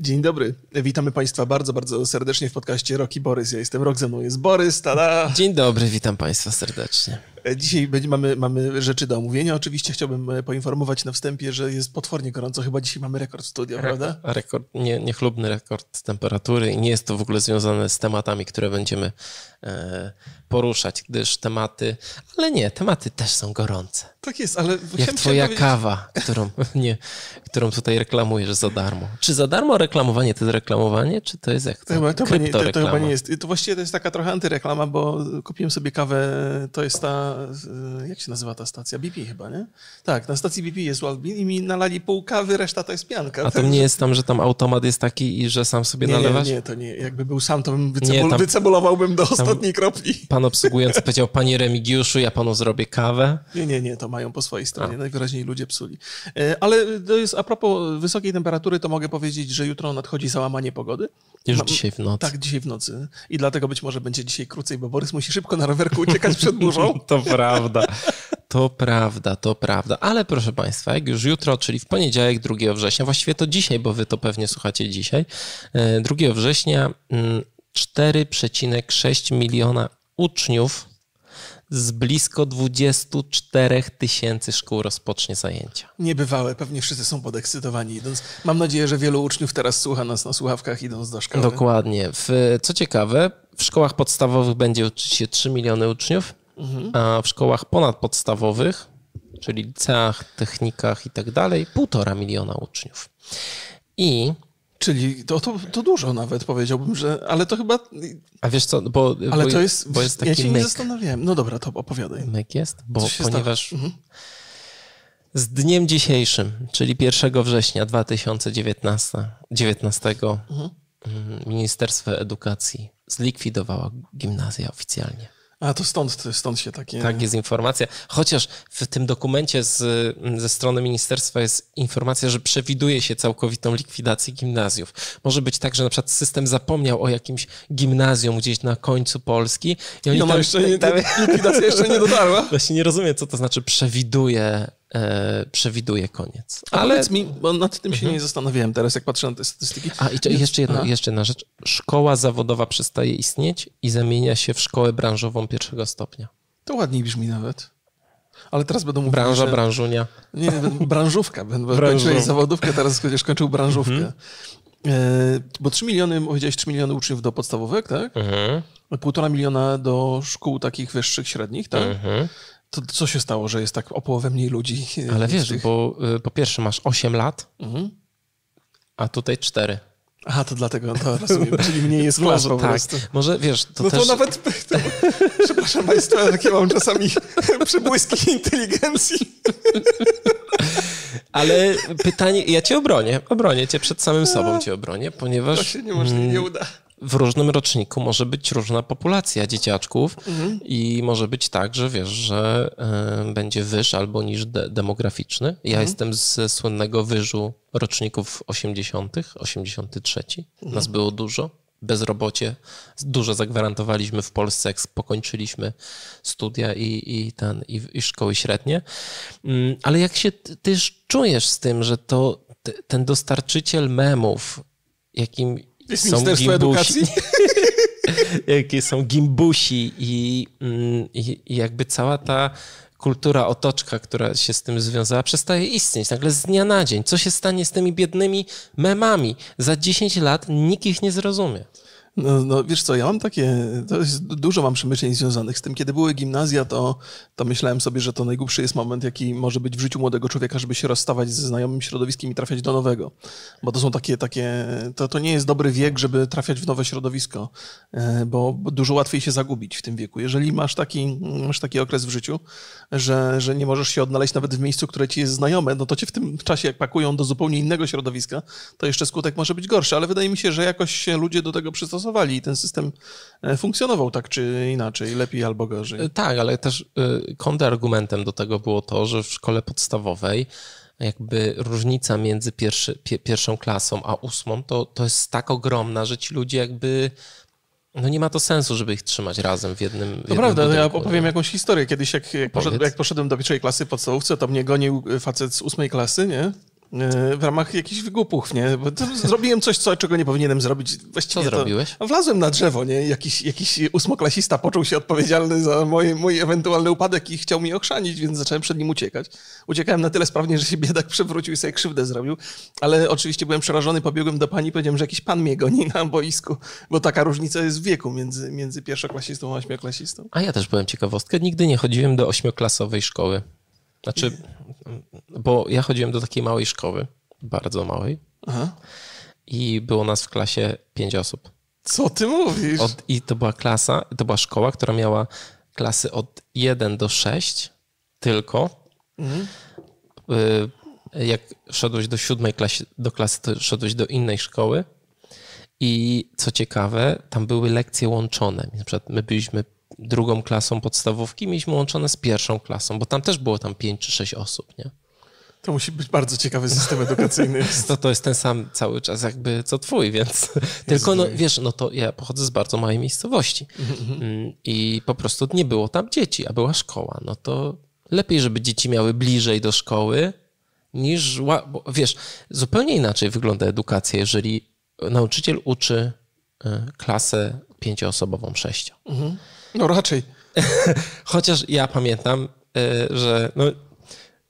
Dzień dobry. Witamy Państwa bardzo, bardzo serdecznie w podcaście Roki Borys. Ja jestem Rok, ze mną jest Borys, tada! Dzień dobry, witam Państwa serdecznie. E, dzisiaj będzie, mamy, mamy rzeczy do omówienia. Oczywiście chciałbym e, poinformować na wstępie, że jest potwornie gorąco. Chyba dzisiaj mamy rekord studia, rekord, prawda? Rekord, nie, niechlubny rekord temperatury i nie jest to w ogóle związane z tematami, które będziemy e, poruszać, gdyż tematy, ale nie, tematy też są gorące. Tak jest, ale... Jak twoja kawa, którą, nie, którą tutaj reklamujesz za darmo. Czy za darmo reklamowanie to jest reklamowanie, czy to jest jak to? Chyba, to, chyba nie, to, to chyba nie jest. To właściwie to jest taka trochę antyreklama, bo kupiłem sobie kawę, to jest ta, jak się nazywa ta stacja? BP chyba, nie? Tak, na stacji BP jest Waldbean i mi nalali pół kawy, reszta to jest pianka. A to nie jest tam, że tam automat jest taki i że sam sobie nie, nalewasz? Nie, nie, to nie. Jakby był sam, to bym wycebul, nie, tam, wycebulowałbym do ostatniej kropli. Pan obsługujący powiedział, panie Remigiuszu, ja panu zrobię kawę. Nie, nie, nie, to mają po swojej stronie. A. Najwyraźniej ludzie psuli. E, ale to jest, a propos wysokiej temperatury, to mogę powiedzieć, że jutro nadchodzi załamanie pogody. Już Mam, dzisiaj w nocy. Tak, dzisiaj w nocy. I dlatego być może będzie dzisiaj krócej, bo Borys musi szybko na rowerku uciekać przed burzą. to prawda. To prawda, to prawda. Ale proszę Państwa, jak już jutro, czyli w poniedziałek 2 września, właściwie to dzisiaj, bo Wy to pewnie słuchacie dzisiaj, 2 e, września 4,6 mm, miliona uczniów z blisko 24 tysięcy szkół rozpocznie zajęcia. Niebywałe, pewnie wszyscy są podekscytowani idąc. Mam nadzieję, że wielu uczniów teraz słucha nas na słuchawkach idąc do szkoły. Dokładnie. W, co ciekawe, w szkołach podstawowych będzie uczyć się 3 miliony uczniów, mhm. a w szkołach ponadpodstawowych, czyli liceach, technikach i tak dalej, półtora miliona uczniów. I Czyli to, to, to, dużo nawet powiedziałbym, że. Ale to chyba. A wiesz co, bo. Ale bo, to jest. Bo jest taki ja się myk. nie zastanawiałem. No dobra, to opowiadaj. Myk jest, bo ponieważ. Mhm. Z dniem dzisiejszym, czyli 1 września 2019, 19, mhm. Mm, Ministerstwo Edukacji zlikwidowało gimnazja oficjalnie. A to stąd, stąd się takie. Tak, jest informacja. Chociaż w tym dokumencie z, ze strony ministerstwa jest informacja, że przewiduje się całkowitą likwidację gimnazjów. Może być tak, że na przykład system zapomniał o jakimś gimnazjum gdzieś na końcu Polski. I, oni no, tam, jeszcze nie, tam, likwidacja jeszcze nie dotarła. Właśnie nie rozumiem, co to znaczy przewiduje e, przewiduje koniec. Ale powiedz mi, bo nad tym się mhm. nie zastanawiałem teraz, jak patrzę na te statystyki. A i jeszcze jedna, jeszcze jedna rzecz. Szkoła zawodowa przestaje istnieć i zamienia się w szkołę branżową pierwszego stopnia. To ładniej brzmi nawet. Ale teraz będą mówić, Branża, że... branżunia. Nie, branżówka. Będę kończył zawodówkę, teraz chociaż kończył branżówkę. Mhm. E, bo 3 miliony, powiedziałeś 3 miliony uczniów do podstawówek, tak? Mhm. Półtora miliona do szkół takich wyższych, średnich, tak? Mhm. To co się stało, że jest tak o połowę mniej ludzi? Ale wiesz, tych... bo y, po pierwsze masz 8 lat, mhm. a tutaj 4. Aha, to dlatego, to rozumiem, czyli mniej jest klas po tak. prostu. Może wiesz, to No też... to nawet, to, przepraszam Państwa, takie mam czasami przebłyski inteligencji. Ale pytanie, ja cię obronię, obronię cię przed samym sobą, cię obronię, ponieważ... To się niemożliwie nie uda w różnym roczniku może być różna populacja dzieciaczków mhm. i może być tak, że wiesz, że y, będzie wyż albo niż de demograficzny. Ja mhm. jestem ze słynnego wyżu roczników 80., 83. Mhm. Nas było dużo. Bezrobocie dużo zagwarantowaliśmy w Polsce, jak pokończyliśmy studia i, i, ten, i, i szkoły średnie. Mm, ale jak się ty czujesz z tym, że to ten dostarczyciel memów, jakim jest są Ministerstwo gimbusi, Edukacji. jakie są gimbusi i, mm, i, i jakby cała ta kultura, otoczka, która się z tym związała, przestaje istnieć. Nagle z dnia na dzień. Co się stanie z tymi biednymi memami? Za 10 lat nikt ich nie zrozumie. No, no wiesz co, ja mam takie, to jest, dużo mam przemyśleń związanych z tym. Kiedy były gimnazja, to, to myślałem sobie, że to najgłupszy jest moment, jaki może być w życiu młodego człowieka, żeby się rozstawać ze znajomym środowiskiem i trafiać do nowego. Bo to są takie, takie to, to nie jest dobry wiek, żeby trafiać w nowe środowisko, e, bo, dużo łatwiej się zagubić w tym wieku. Jeżeli masz taki, masz taki okres w życiu, że, że nie możesz się odnaleźć nawet w miejscu, które ci jest znajome, no to cię w tym czasie, jak pakują do zupełnie innego środowiska, to jeszcze skutek może być gorszy. Ale wydaje mi się, że jakoś się ludzie do tego przystosowali stosowali i ten system e, funkcjonował tak czy inaczej, lepiej albo gorzej. E, tak, ale też e, kontrargumentem do tego było to, że w szkole podstawowej jakby różnica między pierwszy, pierwszą klasą a ósmą to, to jest tak ogromna, że ci ludzie jakby no nie ma to sensu, żeby ich trzymać razem w jednym. W to jednym prawda, budynku, ja opowiem nie? jakąś historię. Kiedyś, jak, jak, poszedłem, jak poszedłem do pierwszej klasy podstawówce, to mnie gonił facet z ósmej klasy, nie? E, w ramach jakichś wygłupów, nie? Bo zrobiłem coś, co, czego nie powinienem zrobić. Właściwie co zrobiłeś? To, wlazłem na drzewo, nie? Jakiś, jakiś ósmoklasista poczuł się odpowiedzialny za mój, mój ewentualny upadek i chciał mi ochrzanić, więc zacząłem przed nim uciekać. Uciekałem na tyle sprawnie, że się biedak przewrócił i sobie krzywdę zrobił, ale oczywiście byłem przerażony, pobiegłem do pani i powiedziałem, że jakiś pan mnie goni na boisku, bo taka różnica jest w wieku między, między pierwszoklasistą a ośmioklasistą. A ja też byłem ciekawostkę. Nigdy nie chodziłem do ośmioklasowej szkoły. Znaczy, bo ja chodziłem do takiej małej szkoły, bardzo małej. Aha. I było nas w klasie pięć osób. Co ty mówisz? Od, I to była klasa, to była szkoła, która miała klasy od 1 do 6 tylko. Mhm. Y, jak szedłeś do siódmej klasy, do klasy, to szedłeś do innej szkoły. I co ciekawe, tam były lekcje łączone. Na przykład my byliśmy drugą klasą podstawówki, mieliśmy łączone z pierwszą klasą, bo tam też było tam pięć czy sześć osób, nie? To musi być bardzo ciekawy system edukacyjny. to, to jest ten sam cały czas jakby co twój, więc tylko no wiesz, no to ja pochodzę z bardzo małej miejscowości mm, i po prostu nie było tam dzieci, a była szkoła. No to lepiej, żeby dzieci miały bliżej do szkoły niż, bo wiesz, zupełnie inaczej wygląda edukacja, jeżeli nauczyciel uczy y, klasę pięcioosobową sześciu. Mhm. No raczej. Chociaż ja pamiętam, y, że no,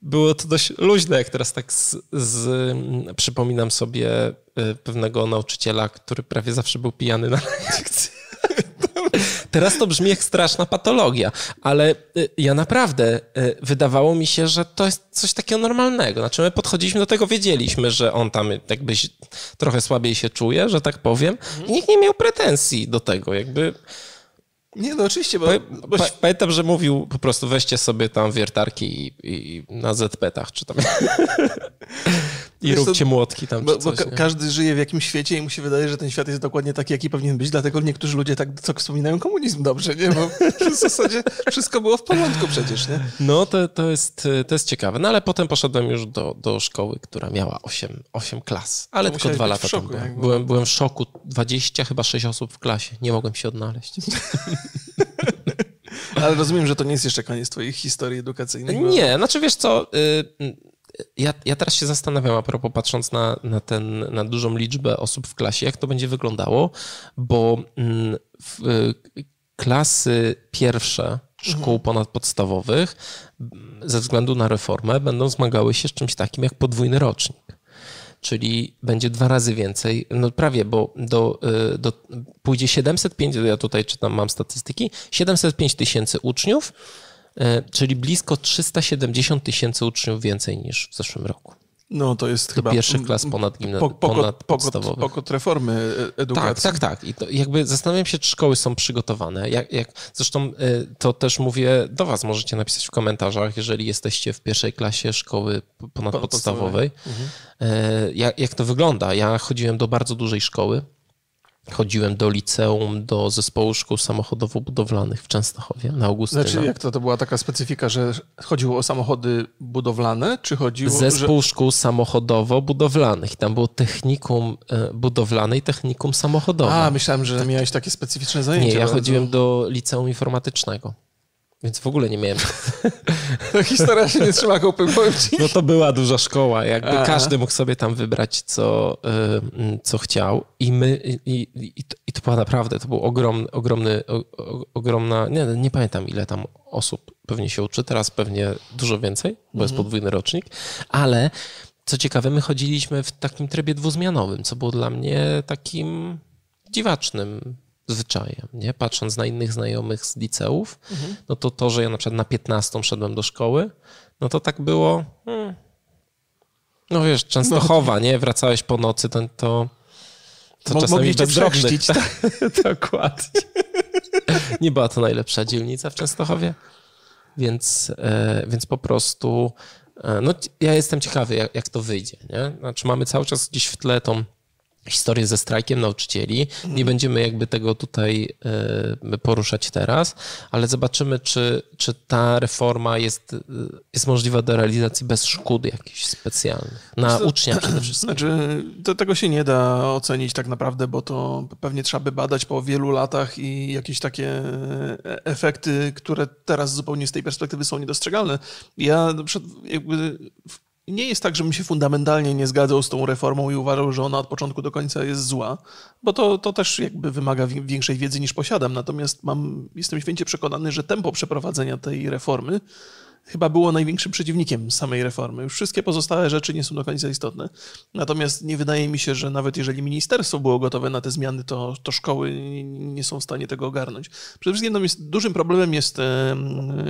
było to dość luźne, jak teraz tak z, z, przypominam sobie y, pewnego nauczyciela, który prawie zawsze był pijany na lekcji. Teraz to brzmi jak straszna patologia, ale y, ja naprawdę wydawało mi się, że to jest coś takiego normalnego. Znaczy, my podchodziliśmy do tego, wiedzieliśmy, że on tam jakby trochę słabiej się czuje, że tak powiem, i nikt nie miał pretensji do tego. Jakby nie, no oczywiście, bo... bo... Pa, pamiętam, że mówił po prostu weźcie sobie tam wiertarki i, i na ZP-tach, czy tam... I róbcie młotki tam, bo, coś, bo każdy żyje w jakimś świecie i mu się wydaje, że ten świat jest dokładnie taki, jaki powinien być, dlatego niektórzy ludzie tak co wspominają komunizm dobrze, nie? Bo w zasadzie wszystko było w porządku przecież, nie? No, to, to, jest, to jest ciekawe. No, ale potem poszedłem już do, do szkoły, która miała 8, 8 klas, ale to tylko dwa lata szoku, tam byłem. byłem. Byłem w szoku, 20 chyba 6 osób w klasie, nie mogłem się odnaleźć. Ale rozumiem, że to nie jest jeszcze koniec twojej historii edukacyjnej. Bo... Nie, znaczy wiesz co, y, ja, ja teraz się zastanawiam, a propos patrząc na, na, ten, na dużą liczbę osób w klasie, jak to będzie wyglądało, bo mm, w, y, klasy pierwsze szkół mhm. ponadpodstawowych ze względu na reformę będą zmagały się z czymś takim jak podwójny rocznik czyli będzie dwa razy więcej, no prawie, bo do, y, do, pójdzie 705, ja tutaj czytam, mam statystyki, 705 tysięcy uczniów, czyli blisko 370 tysięcy uczniów więcej niż w zeszłym roku. No to jest do chyba... pierwszych klas ponad, gimna, po, ponad podstawowych. Pokot reformy e, edukacji. Tak, tak, tak. I to jakby zastanawiam się, czy szkoły są przygotowane. Jak, jak, zresztą e, to też mówię do was, możecie napisać w komentarzach, jeżeli jesteście w pierwszej klasie szkoły ponadpodstawowej. Mhm. E, jak, jak to wygląda? Ja chodziłem do bardzo dużej szkoły, Chodziłem do liceum, do zespołu szkół samochodowo-budowlanych w Częstochowie na Augustyna. Znaczy jak to, to była taka specyfika, że chodziło o samochody budowlane, czy chodziło... Zespół że... szkół samochodowo-budowlanych. Tam było technikum e, budowlane i technikum samochodowe. A, myślałem, że miałeś takie specyficzne zajęcia. Nie, ja bardzo. chodziłem do liceum informatycznego. Więc w ogóle nie miałem. To historia się nie trzyma kupy, powiem ci. No to była duża szkoła, jakby Aha. każdy mógł sobie tam wybrać, co, y, co chciał. I my, i, i, i to była naprawdę, to był ogromny, ogromny, ogromna, nie, nie pamiętam ile tam osób pewnie się uczy, teraz pewnie dużo więcej, bo mhm. jest podwójny rocznik, ale co ciekawe, my chodziliśmy w takim trybie dwuzmianowym, co było dla mnie takim dziwacznym zwyczajem, nie? Patrząc na innych znajomych z liceów, mhm. no to to, że ja na przykład na 15 szedłem do szkoły, no to tak było, hmm. no wiesz, Częstochowa, no. nie? Wracałeś po nocy, to, to, to Mo czasami bezdomnych. Tak, dokładnie. Nie była to najlepsza dzielnica w Częstochowie, więc, e, więc po prostu e, no, ja jestem ciekawy, jak, jak to wyjdzie, nie? Znaczy mamy cały czas gdzieś w tle tą historię ze strajkiem nauczycieli. Nie będziemy jakby tego tutaj e, poruszać teraz, ale zobaczymy, czy, czy ta reforma jest, e, jest możliwa do realizacji bez szkód jakichś specjalnych. Na to, ucznia przede wszystkim. Znaczy, to, tego się nie da ocenić tak naprawdę, bo to pewnie trzeba by badać po wielu latach i jakieś takie e, efekty, które teraz zupełnie z tej perspektywy są niedostrzegalne. Ja jakby nie jest tak, żebym się fundamentalnie nie zgadzał z tą reformą i uważał, że ona od początku do końca jest zła, bo to, to też jakby wymaga większej wiedzy niż posiadam. Natomiast mam, jestem święcie przekonany, że tempo przeprowadzenia tej reformy chyba było największym przeciwnikiem samej reformy. Już wszystkie pozostałe rzeczy nie są do końca istotne. Natomiast nie wydaje mi się, że nawet jeżeli ministerstwo było gotowe na te zmiany, to, to szkoły nie są w stanie tego ogarnąć. Przede wszystkim jest, dużym problemem jest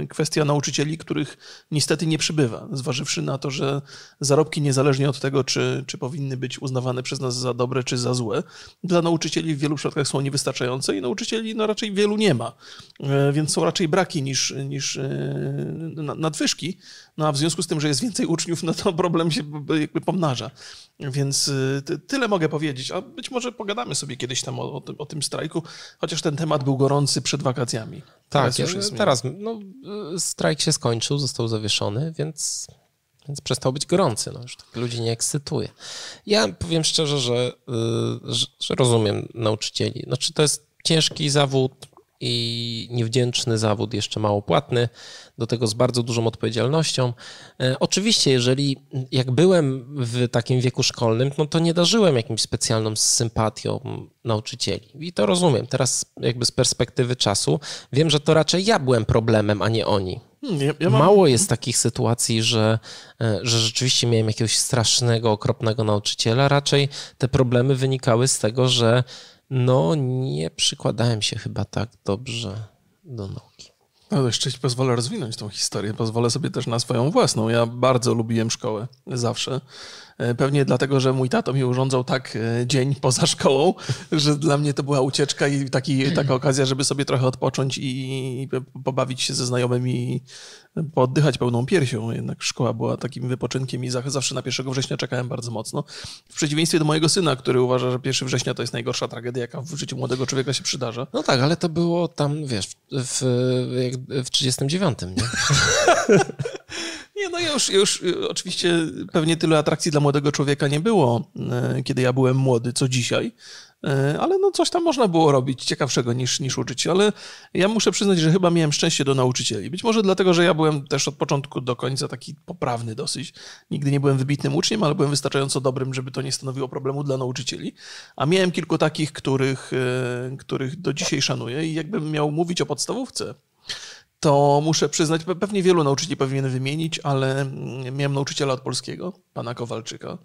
kwestia nauczycieli, których niestety nie przybywa, zważywszy na to, że zarobki niezależnie od tego, czy, czy powinny być uznawane przez nas za dobre, czy za złe, dla nauczycieli w wielu przypadkach są niewystarczające i nauczycieli no, raczej wielu nie ma. E, więc są raczej braki niż, niż e, nadwyżki, no a w związku z tym, że jest więcej uczniów, no to problem się jakby pomnaża. Więc y, tyle mogę powiedzieć, a być może pogadamy sobie kiedyś tam o, o, tym, o tym strajku, chociaż ten temat był gorący przed wakacjami. Tak, teraz, już teraz no, y, strajk się skończył, został zawieszony, więc więc przestał być gorący. No, już tak ludzi nie ekscytuje. Ja powiem szczerze, że, y, że, że, rozumiem nauczycieli. Znaczy, to jest ciężki zawód, i niewdzięczny zawód, jeszcze mało płatny, do tego z bardzo dużą odpowiedzialnością. E, oczywiście, jeżeli jak byłem w takim wieku szkolnym, no to nie darzyłem jakimś specjalną sympatią nauczycieli. I to rozumiem. Teraz jakby z perspektywy czasu wiem, że to raczej ja byłem problemem, a nie oni. Hmm, ja, ja mam... Mało jest takich sytuacji, że, e, że rzeczywiście miałem jakiegoś strasznego, okropnego nauczyciela. Raczej te problemy wynikały z tego, że no, nie przykładałem się chyba tak dobrze do nauki. No jeszcze ci pozwolę rozwinąć tą historię. Pozwolę sobie też na swoją własną. Ja bardzo lubiłem szkołę, zawsze. E, pewnie dlatego, że mój tato mi urządzał tak e, dzień poza szkołą, że dla mnie to była ucieczka i taki, taka okazja, żeby sobie trochę odpocząć i pobawić się ze znajomymi, pooddychać pełną piersią. Jednak szkoła była takim wypoczynkiem i zawsze na 1 września czekałem bardzo mocno. W przeciwieństwie do mojego syna, który uważa, że 1 września to jest najgorsza tragedia, jaka w życiu młodego człowieka się przydarza. No tak, ale to było tam, wiesz, w, w 39, nie? Nie, no już, już y, oczywiście pewnie tyle atrakcji dla młodego człowieka nie było, y, kiedy ja byłem młody, co dzisiaj. Y, ale no coś tam można było robić ciekawszego niż, niż uczyć się. Ale ja muszę przyznać, że chyba miałem szczęście do nauczycieli. Być może dlatego, że ja byłem też od początku do końca taki poprawny dosyć. Nigdy nie byłem wybitnym uczniem, ale byłem wystarczająco dobrym, żeby to nie stanowiło problemu dla nauczycieli. A miałem kilku takich, których, których do dzisiaj szanuję. I jakbym miał mówić o podstawówce, to muszę przyznać, pewnie wielu nauczycieli powinienem wymienić, ale mm, miałem nauczyciela od polskiego, pana Kowalczyka,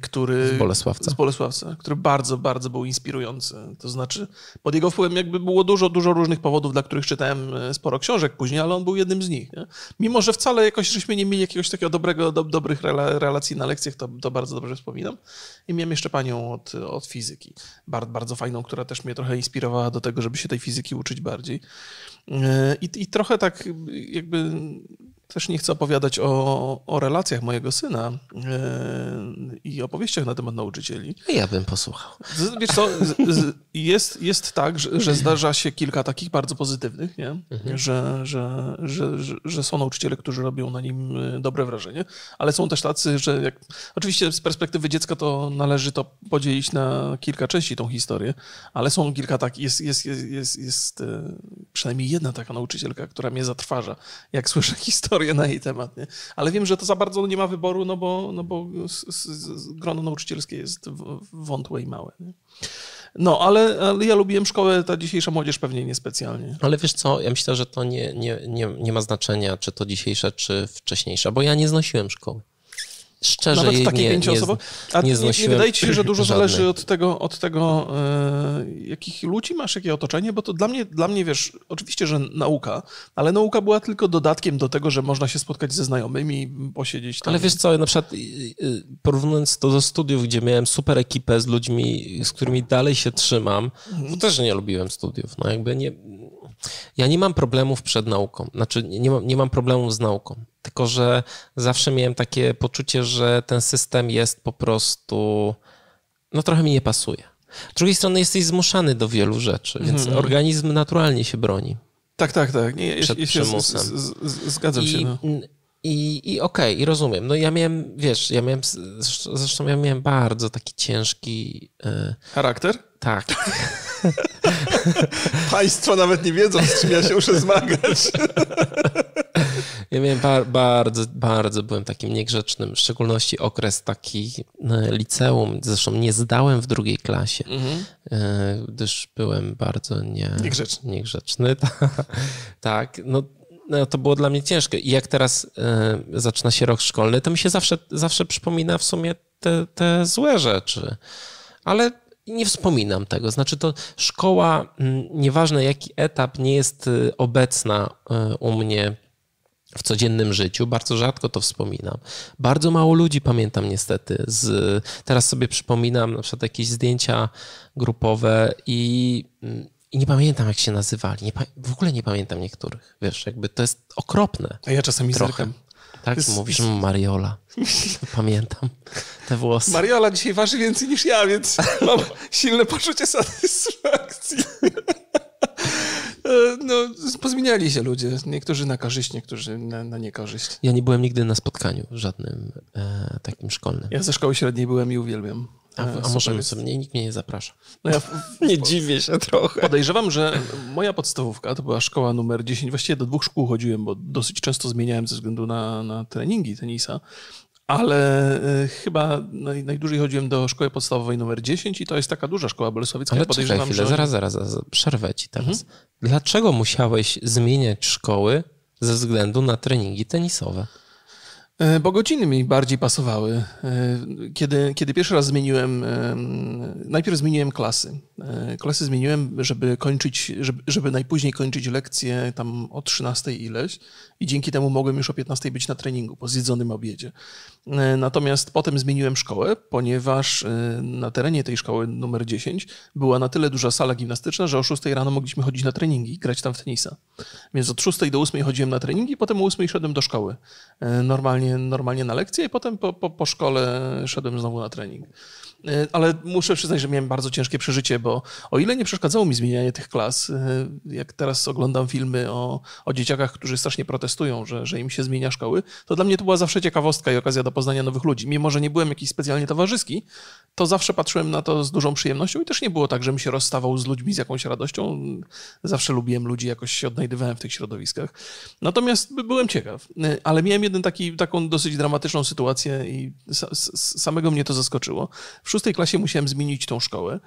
który... Z Bolesławca. Z Bolesławca, który bardzo, bardzo był inspirujący. To znaczy, pod jego wpływem jakby było dużo, dużo różnych powodów, dla których czytałem y, sporo książek później, ale on był jednym z nich. Nie? Mimo, że wcale jakoś żeśmy nie mieli jakiegoś takiego dobrego, do, dobrych relacji na lekcjach, to, to bardzo dobrze wspominam. I miałem jeszcze panią od, od fizyki, bardzo, bardzo fajną, która też mnie trochę inspirowała do tego, żeby się tej fizyki uczyć bardziej. I, I trochę tak jakby też nie chcę opowiadać o, o relacjach mojego syna e, i opowieściach na temat nauczycieli. Ja bym posłuchał. Wiesz co, jest, jest tak, że, że, zdarza się kilka takich bardzo pozytywnych, nie? Mhm. Że, że, że, że, są nauczyciele, którzy robią na nim e, dobre wrażenie, ale są też tacy, że jak, oczywiście z perspektywy dziecka to należy to podzielić na kilka części tą historię, ale są kilka takich, jest, jest, jest, jest, jest e, przynajmniej jedna taka nauczycielka, która mnie zatrważa, jak słyszę historię historię na jej temat. Nie? Ale wiem, że to za bardzo nie ma wyboru, no bo, no bo grono nauczycielskie jest wątłe i małe. Nie? No, ale, ale, ja lubiłem szkołę, ta dzisiejsza młodzież pewnie niespecjalnie. Ale wiesz co, ja myślę, że to nie, nie, nie, nie ma znaczenia, czy to dzisiejsza, czy wcześniejsza, bo ja nie znosiłem szkoły szczerze Nawet w takiej nie, pięcioosobowej? A nie, nie, nie wydaje ci się, że dużo żadnej. zależy od tego, od tego e, jakich ludzi masz, jakie otoczenie? Bo to dla mnie, dla mnie, wiesz, oczywiście, że nauka, ale nauka była tylko dodatkiem do tego, że można się spotkać ze znajomymi, posiedzieć tam. Ale wiesz co, na przykład porównując to do studiów, gdzie miałem super ekipę z ludźmi, z którymi dalej się trzymam, to też nie lubiłem studiów. No jakby nie... Ja nie mam problemów przed nauką. Znaczy, nie mam, nie mam problemów z nauką. Tylko, że zawsze miałem takie poczucie, że ten system jest po prostu. No, trochę mi nie pasuje. Z drugiej strony jesteś zmuszany do wielu rzeczy, więc mm. organizm naturalnie się broni. Tak, tak, tak. Nie, przed jest, przymusem. Z, z, zgadzam I, się. No. I, i okej, okay, i rozumiem. No ja miałem, wiesz, ja miałem, zresztą ja miałem bardzo taki ciężki... Yy... Charakter? Tak. Państwo nawet nie wiedzą, z czym ja się muszę zmagać. Ja miałem bar bardzo, bardzo byłem takim niegrzecznym, w szczególności okres taki e, liceum. Zresztą nie zdałem w drugiej klasie, mhm. E, gdyż byłem bardzo nie, niegrzeczny. niegrzeczny. tak, no, no, to było dla mnie ciężkie. I jak teraz y, zaczyna się rok szkolny, to mi się zawsze, zawsze przypomina w sumie te, te złe rzeczy. Ale nie wspominam tego. Znaczy to szkoła, mm, nieważne jaki etap, nie jest y, obecna y, u mnie w codziennym życiu. Bardzo rzadko to wspominam. Bardzo mało ludzi pamiętam niestety. Z, teraz sobie przypominam na przykład jakieś zdjęcia grupowe i, mm, i nie pamiętam jak się nazywali. Nie, w ogóle nie pamiętam niektórych. Wiesz, jakby to jest okropne. A ja czasami trochę. zerkam. Tak, jest, mówisz jest... Mariola. Pamiętam te włosy. Mariola dzisiaj waży więcej niż ja, więc mam silne poczucie satysfakcji. E, no, pozmieniali się ludzie. Niektórzy na korzyść, niektórzy na, na niekorzyść. Ja nie byłem nigdy na spotkaniu żadnym e, takim szkolnym. Ja ze szkoły średniej byłem i uwielbiam. A, a może sobie, mnie, nikt mnie nie zaprasza. No ja w, w, nie dziwię się trochę. Podejrzewam, że moja podstawówka to była szkoła numer 10. Właściwie do dwóch szkół chodziłem, bo dosyć często zmieniałem ze względu na, na treningi tenisa. Ale y, chyba naj, najdłużej chodziłem do szkoły podstawowej numer 10 i to jest taka duża szkoła bolesławicka. Ale podejrzewam, chwilę, że... zaraz, zaraz, zaraz, przerwę ci teraz. Mhm. Dlaczego musiałeś zmieniać szkoły ze względu na treningi tenisowe? E, bo godziny mi bardziej pasowały. E, kiedy, kiedy pierwszy raz zmieniłem, najpierw zmieniłem klasy. E, klasy zmieniłem, żeby kończyć, żeby, żeby najpóźniej kończyć lekcję tam o 13 ileś i dzięki temu mogłem już o 15 być na treningu po zjedzonym obiedzie. Natomiast potem zmieniłem szkołę, ponieważ na terenie tej szkoły numer 10 była na tyle duża sala gimnastyczna, że o 6 rano mogliśmy chodzić na treningi i grać tam w tenisa. Więc od 6 do 8 chodziłem na treningi, potem o 8 szedłem do szkoły. Normalnie normalnie, na lekcję i potem po, po, po szkole szedłem znowu na trening. E, ale muszę przyznać, że miałem bardzo ciężkie przeżycie, bo o ile nie przeszkadzało mi zmienianie tych klas, e, jak teraz oglądam filmy o, o dzieciakach, którzy strasznie protestują, że, że im się zmienia szkoły, to dla mnie to była zawsze ciekawostka i okazja do poznania nowych ludzi. Mimo, że nie byłem jakiś specjalnie towarzyski, to zawsze patrzyłem na to z dużą przyjemnością i też nie było tak, że mi się rozstawał z ludźmi z jakąś radością. Zawsze lubiłem ludzi, jakoś się odnajdywałem w tych środowiskach. Natomiast byłem ciekaw. E, ale miałem jeden taki, taką dosyć dramatyczną sytuację i samego mnie to zaskoczyło. W szóstej klasie musiałem zmienić tą szkołę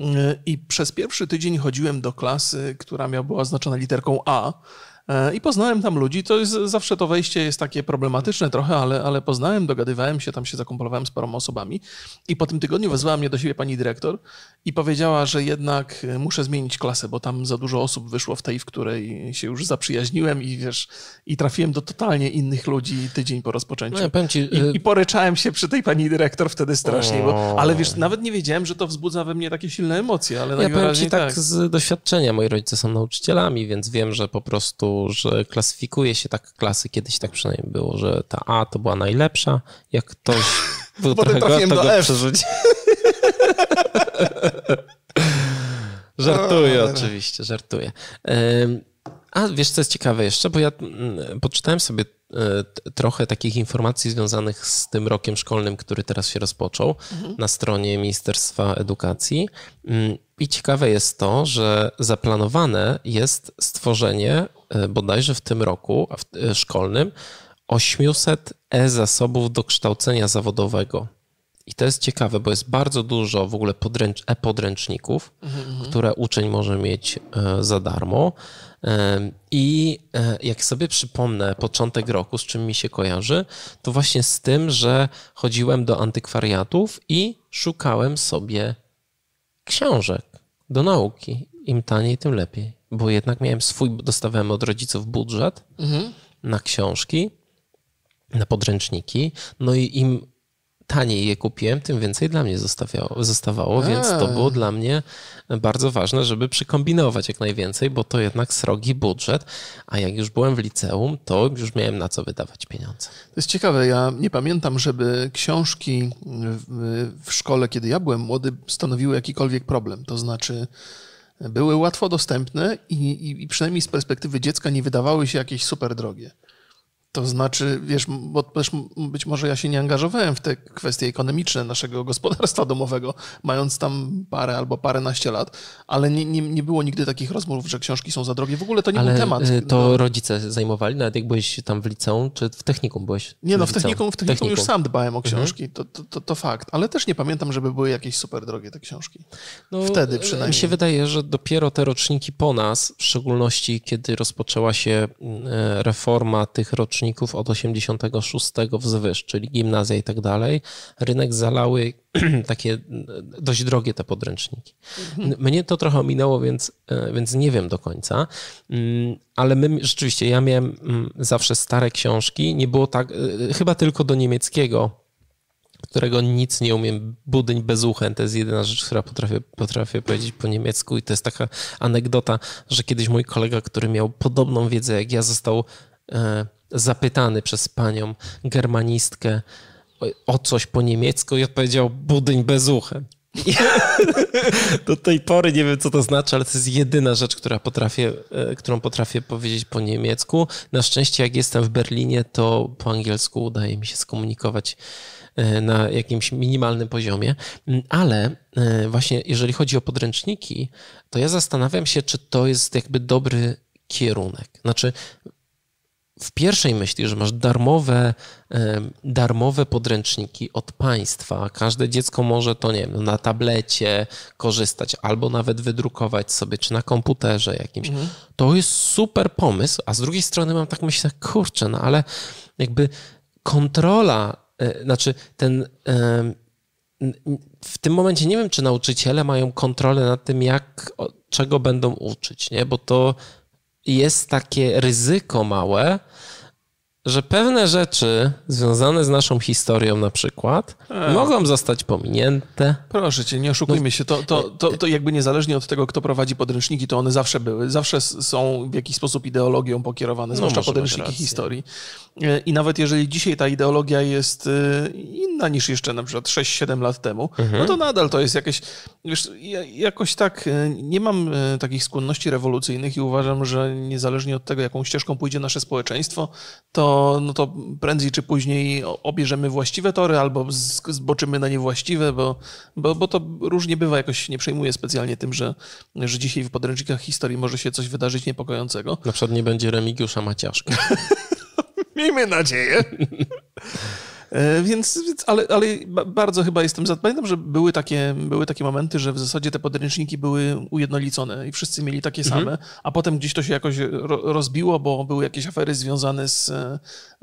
e, i przez pierwszy tydzień chodziłem do klasy, która miała była oznaczona literką A, I poznałem tam ludzi. To jest zawsze to wejście jest takie problematyczne trochę, ale, ale poznałem, dogadywałem się, tam się zakumplowałem z paroma osobami. I po tym tygodniu wezwała mnie do siebie pani dyrektor i powiedziała, że jednak e, muszę zmienić klasę, bo tam za dużo osób wyszło w tej, w której się już zaprzyjaźniłem i wiesz, i trafiłem do totalnie innych ludzi tydzień po rozpoczęciu. No, ci, I, y- I, poryczałem się przy tej pani dyrektor wtedy strasznie, bo, ale wiesz, nawet nie wiedziałem, że to wzbudza we mnie takie silne emocje, ale ja powiem ci tak, tak z doświadczenia. Moi rodzice są nauczycielami, więc wiem, że po prostu że klasyfikuje się tak klasy, kiedyś tak przynajmniej było, że ta A to była najlepsza, jak ktoś był trochę go, przerzuci. żartuję o, oczywiście, żartuję. A wiesz, co jest ciekawe jeszcze, bo ja mm, poczytałem sobie e, trochę takich informacji związanych z tym rokiem szkolnym, który teraz się rozpoczął mhm. na stronie Ministerstwa Edukacji. Mm, I ciekawe jest to, że zaplanowane jest stworzenie bodajże w tym roku e, szkolnym 800 e-zasobów do kształcenia zawodowego. I to jest ciekawe, bo jest bardzo dużo w ogóle podręcz, e-podręczników, mhm, które uczeń może mieć za darmo. I e, jak sobie przypomnę początek roku, z czym mi się kojarzy, to właśnie z tym, że chodziłem do antykwariatów i szukałem sobie książek do nauki. Im taniej, tym lepiej. Bo jednak miałem swój, dostawałem od rodziców budżet mhm. na książki, na podręczniki. No i im taniej je kupiłem, tym więcej dla mnie zostawiało, zostawało, A. więc to było dla mnie bardzo ważne, żeby przykombinować jak najwięcej, bo to jednak srogi budżet, a jak już byłem w liceum, to już miałem na co wydawać pieniądze. To jest ciekawe, ja nie pamiętam, żeby książki w, w szkole, kiedy ja byłem młody, stanowiły jakikolwiek problem, to znaczy były łatwo dostępne i, i, i przynajmniej z perspektywy dziecka nie wydawały się jakieś super drogie. To znaczy, wiesz, bo też być może ja się nie angażowałem w te kwestie ekonomiczne naszego gospodarstwa domowego, mając tam parę albo paręnaście lat, ale nie, nie, nie było nigdy takich rozmów, że książki są za drogie. W ogóle to nie ale był temat. y, to no. rodzice zajmowali, nawet jak byłeś tam w liceum, czy w technikum byłeś? Nie, no w technikum, w technikum, technikum. już sam dbałem o mhm. książki, mhm. to, to, to, to, fakt, ale też nie pamiętam, żeby były jakieś super drogie te książki. No, Wtedy przynajmniej. Mi się wydaje, że dopiero te roczniki po nas, w szczególności kiedy rozpoczęła się e, reforma tych roczników od 86 wzwyż, czyli gimnazja i tak dalej, rynek zalały takie e, dość drogie te podręczniki. Mhm. Mnie to trochę minęło, więc, e, więc nie wiem do końca, mm, ale my rzeczywiście, ja miałem mm, zawsze stare książki, nie było tak, chyba tylko do niemieckiego którego nic nie umiem, budyń bez uchen, to jest jedyna rzecz, która potrafię, potrafię powiedzieć po niemiecku. I to jest taka anegdota, że kiedyś mój kolega, który miał podobną wiedzę jak ja, został e, zapytany przez panią germanistkę o, coś po niemiecku i odpowiedział budyń bez uchen. Do tej pory nie wiem, co to znaczy, ale to jest jedyna rzecz, która potrafię, e, którą potrafię powiedzieć po niemiecku. Na szczęście, jak jestem w Berlinie, to po angielsku udaje mi się skomunikować E, na jakimś minimalnym poziomie, mm, ale e, właśnie jeżeli chodzi o podręczniki, to ja zastanawiam się, czy to jest jakby dobry kierunek. Znaczy, w pierwszej myśli, że masz darmowe, e, darmowe podręczniki od państwa, każde dziecko może to, nie wiem, na tablecie korzystać albo nawet wydrukować sobie, czy na komputerze jakimś. Mhm. To jest super pomysł, a z drugiej strony mam tak myślę, kurczę, no ale jakby kontrola E, znaczy ten w tym momencie nie wiem, czy nauczyciele mają kontrolę nad tym, jak, czego będą uczyć, nie? bo to jest takie ryzyko małe, że pewne rzeczy związane z naszą historią na przykład e. mogą zostać pominięte. Proszę cię, nie oszukujmy no, się. To, to, to, to jakby niezależnie od tego, kto prowadzi podręczniki, to one zawsze były. Zawsze są w jakiś sposób ideologią pokierowane, no, zwłaszcza podręczniki historii. E, I nawet jeżeli dzisiaj ta ideologia jest e, inna niż jeszcze na przykład 6-7 lat temu, mhm. no to nadal to jest jakieś, wiesz, jakoś tak, nie mam takich skłonności rewolucyjnych i uważam, że niezależnie od tego, jaką ścieżką pójdzie nasze społeczeństwo, to no to prędzej czy później obierzemy właściwe tory albo zboczymy na niewłaściwe, bo, bo, bo to różnie bywa. Jakoś nie przejmuję specjalnie tym, że, że dzisiaj w podręcznikach historii może się coś wydarzyć niepokojącego. Na przykład nie będzie Remigiusza Maciaszka. Miejmy nadzieję. E, więc, ale, ale bardzo chyba jestem za. Pamiętam, że były takie, były takie momenty, że w zasadzie te podręczniki były ujednolicone i wszyscy mieli takie mhm. same, a potem gdzieś to się jakoś rozbiło, bo były jakieś afery związane z,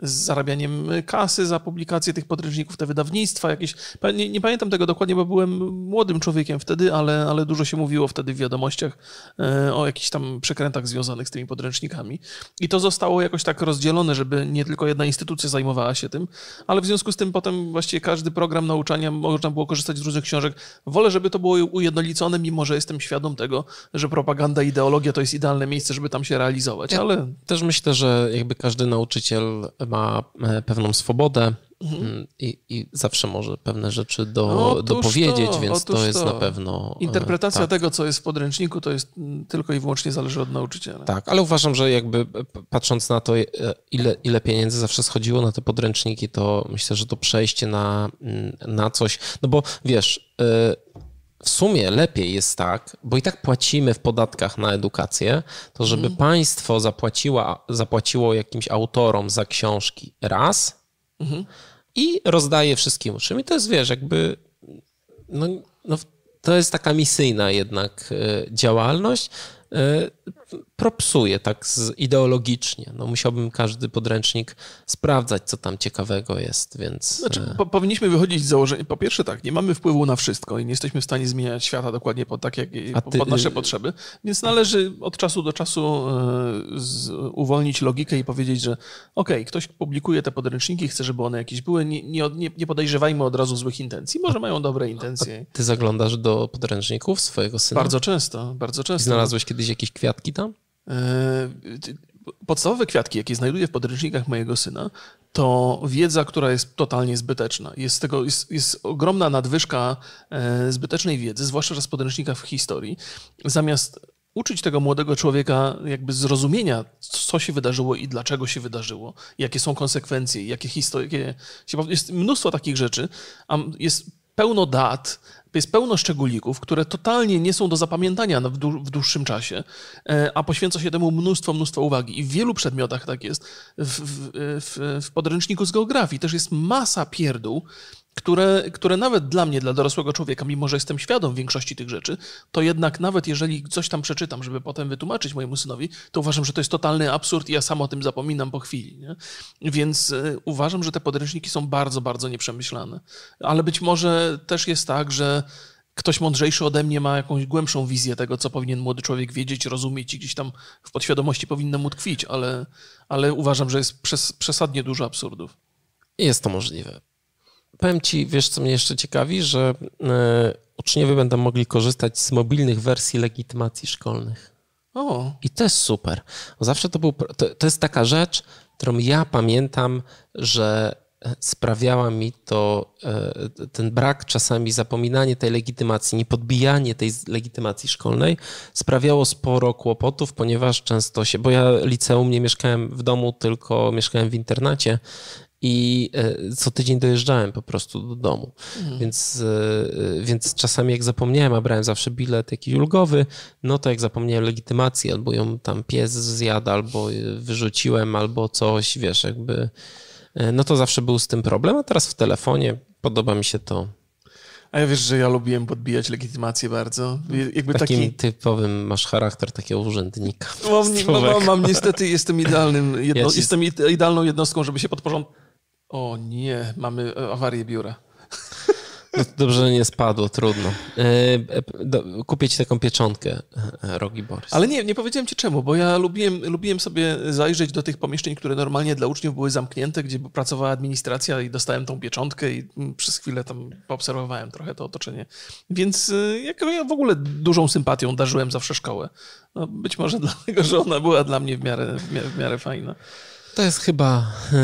z zarabianiem kasy za publikację tych podręczników, te wydawnictwa jakieś. Nie, nie, pamiętam tego dokładnie, bo byłem młodym człowiekiem wtedy, ale, ale dużo się mówiło wtedy w wiadomościach e, o jakichś tam przekrętach związanych z tymi podręcznikami. I to zostało jakoś tak rozdzielone, żeby nie tylko jedna instytucja zajmowała się tym, ale w związku z tym potem właściwie każdy program nauczania można było korzystać z różnych książek. Wolę, żeby to było ujednolicone, mimo że jestem świadom tego, że propaganda, ideologia to jest idealne miejsce, żeby tam się realizować, ja ale... Też myślę, że jakby każdy nauczyciel ma e, pewną swobodę Mhm. Mm, I, I, zawsze może pewne rzeczy do, dopowiedzieć, to, więc to jest to. na pewno. E, Interpretacja tak. tego, co jest w podręczniku, to jest mm, tylko i wyłącznie zależy od nauczyciela. Tak, ale uważam, że jakby e, patrząc na to, e, ile, ile pieniędzy zawsze schodziło na te podręczniki, to myślę, że to przejście na, mm, na coś. No bo wiesz. W sumie lepiej jest tak, bo i tak płacimy w podatkach na edukację, to żeby mhm. państwo zapłaciła, zapłaciło jakimś autorom za książki raz, mhm i rozdaje wszystkim uczniom. I to jest, wiesz, jakby no, no, to jest taka misyjna jednak e, działalność, E, propsuje tak ideologicznie. No, musiałbym każdy podręcznik sprawdzać, co tam ciekawego jest, więc... Znaczy, e, po, powinniśmy wychodzić z założenia, po pierwsze tak, nie mamy wpływu na wszystko i nie jesteśmy w stanie zmieniać świata dokładnie pod, tak, jak, ty... pod nasze potrzeby, więc należy od czasu do czasu e, z, uwolnić logikę i powiedzieć, że okej, okay, ktoś publikuje te podręczniki, chce, żeby one jakieś były, nie, nie, nie podejrzewajmy od razu złych intencji, może mają dobre intencje. A ty zaglądasz do podręczników swojego syna? Bardzo często, bardzo często. I znalazłeś kiedyś jakieś kwiatki tam? E, podstawowe kwiatki, jakie znajduję w podręcznikach mojego syna, to wiedza, która jest totalnie zbyteczna. Jest, tego, jest, jest ogromna nadwyżka e, zbytecznej wiedzy, zwłaszcza w podręcznikach w historii. Zamiast uczyć tego młodego człowieka jakby zrozumienia, co się wydarzyło i dlaczego się wydarzyło, jakie są konsekwencje, jakie historie. Jest mnóstwo takich rzeczy, a jest pełno dat, jest pełno szczególików, które totalnie nie są do zapamiętania w, w dłuższym czasie, e, a poświęca się temu mnóstwo, mnóstwo uwagi. I w wielu przedmiotach tak jest. W, w, w podręczniku z geografii też jest masa pierdół, które, które nawet dla mnie, dla dorosłego człowieka, mimo że jestem świadom większości tych rzeczy, to jednak nawet jeżeli coś tam przeczytam, żeby potem wytłumaczyć mojemu synowi, to uważam, że to jest totalny absurd i ja sam o tym zapominam po chwili. Nie? Więc y, uważam, że te podręczniki są bardzo, bardzo nieprzemyślane. Ale być może też jest tak, że ktoś mądrzejszy ode mnie ma jakąś głębszą wizję tego, co powinien młody człowiek wiedzieć, rozumieć i gdzieś tam w podświadomości powinno mu tkwić, ale, ale uważam, że jest przes przesadnie dużo absurdów. Jest to możliwe powiem ci, wiesz, co mnie jeszcze ciekawi, że e, uczniowie będą mogli korzystać z mobilnych wersji legitymacji szkolnych. O. I to jest super. Zawsze to był. To, to jest taka rzecz, którą ja pamiętam, że sprawiała mi to e, ten brak, czasami zapominanie tej legitymacji, niepodbijanie tej legitymacji szkolnej sprawiało sporo kłopotów, ponieważ często się, bo ja liceum nie mieszkałem w domu, tylko mieszkałem w internacie i e, co tydzień dojeżdżałem po prostu do domu. Mhm. Więc, e, więc czasami jak zapomniałem, a brałem zawsze bilet jakiś ulgowy, no to jak zapomniałem legitymacji, albo ją tam pies zjadł, albo wyrzuciłem, albo coś, wiesz, jakby, e, no to zawsze był z tym problem, a teraz w telefonie podoba mi się to a ja wiesz, że ja lubiłem podbijać legitymację bardzo. Jakby Takim taki... typowym masz charakter takiego urzędnika. Mam, mam, mam, niestety, jestem idealnym, jedno, ja ci... jestem idealną jednostką, żeby się podporządkować o nie, mamy e, awarię biura. No dobrze, że nie spadło, trudno. E, e, kupię ci taką pieczątkę, Rogi Borys. Ale nie, nie powiedziałem ci czemu, bo ja lubiłem, lubiłem sobie zajrzeć do tych pomieszczeń, które normalnie dla uczniów były zamknięte, gdzie pracowała administracja i dostałem tą pieczątkę i mm, przez chwilę tam poobserwowałem trochę to otoczenie. Więc ja w ogóle dużą sympatią darzyłem zawsze szkołę. No, być może dlatego, że ona była dla mnie w miarę, w miarę, w miarę fajna. To jest chyba e,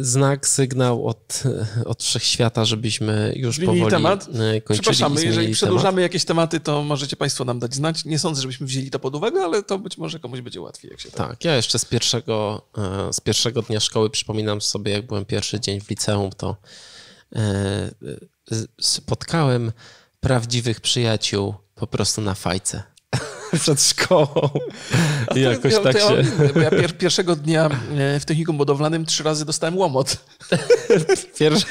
znak, sygnał od, e, od wszechświata, żebyśmy już Zmienili powoli temat. E, kończyli. Przepraszamy, jeżeli przedłużamy temat. jakieś tematy, to możecie Państwo nam dać znać. Nie sądzę, żebyśmy wzięli to pod uwagę, ale to być może komuś będzie łatwiej. Jak się tak, ja jeszcze z pierwszego, z pierwszego dnia szkoły przypominam sobie, jak byłem pierwszy dzień w liceum, to spotkałem prawdziwych przyjaciół po prostu na fajce. przed szkołą. I jakoś ja, tak ja się... bo ja pier pierwszego dnia e, w technikum budowlanym trzy razy dostałem łomot. Pierwszy...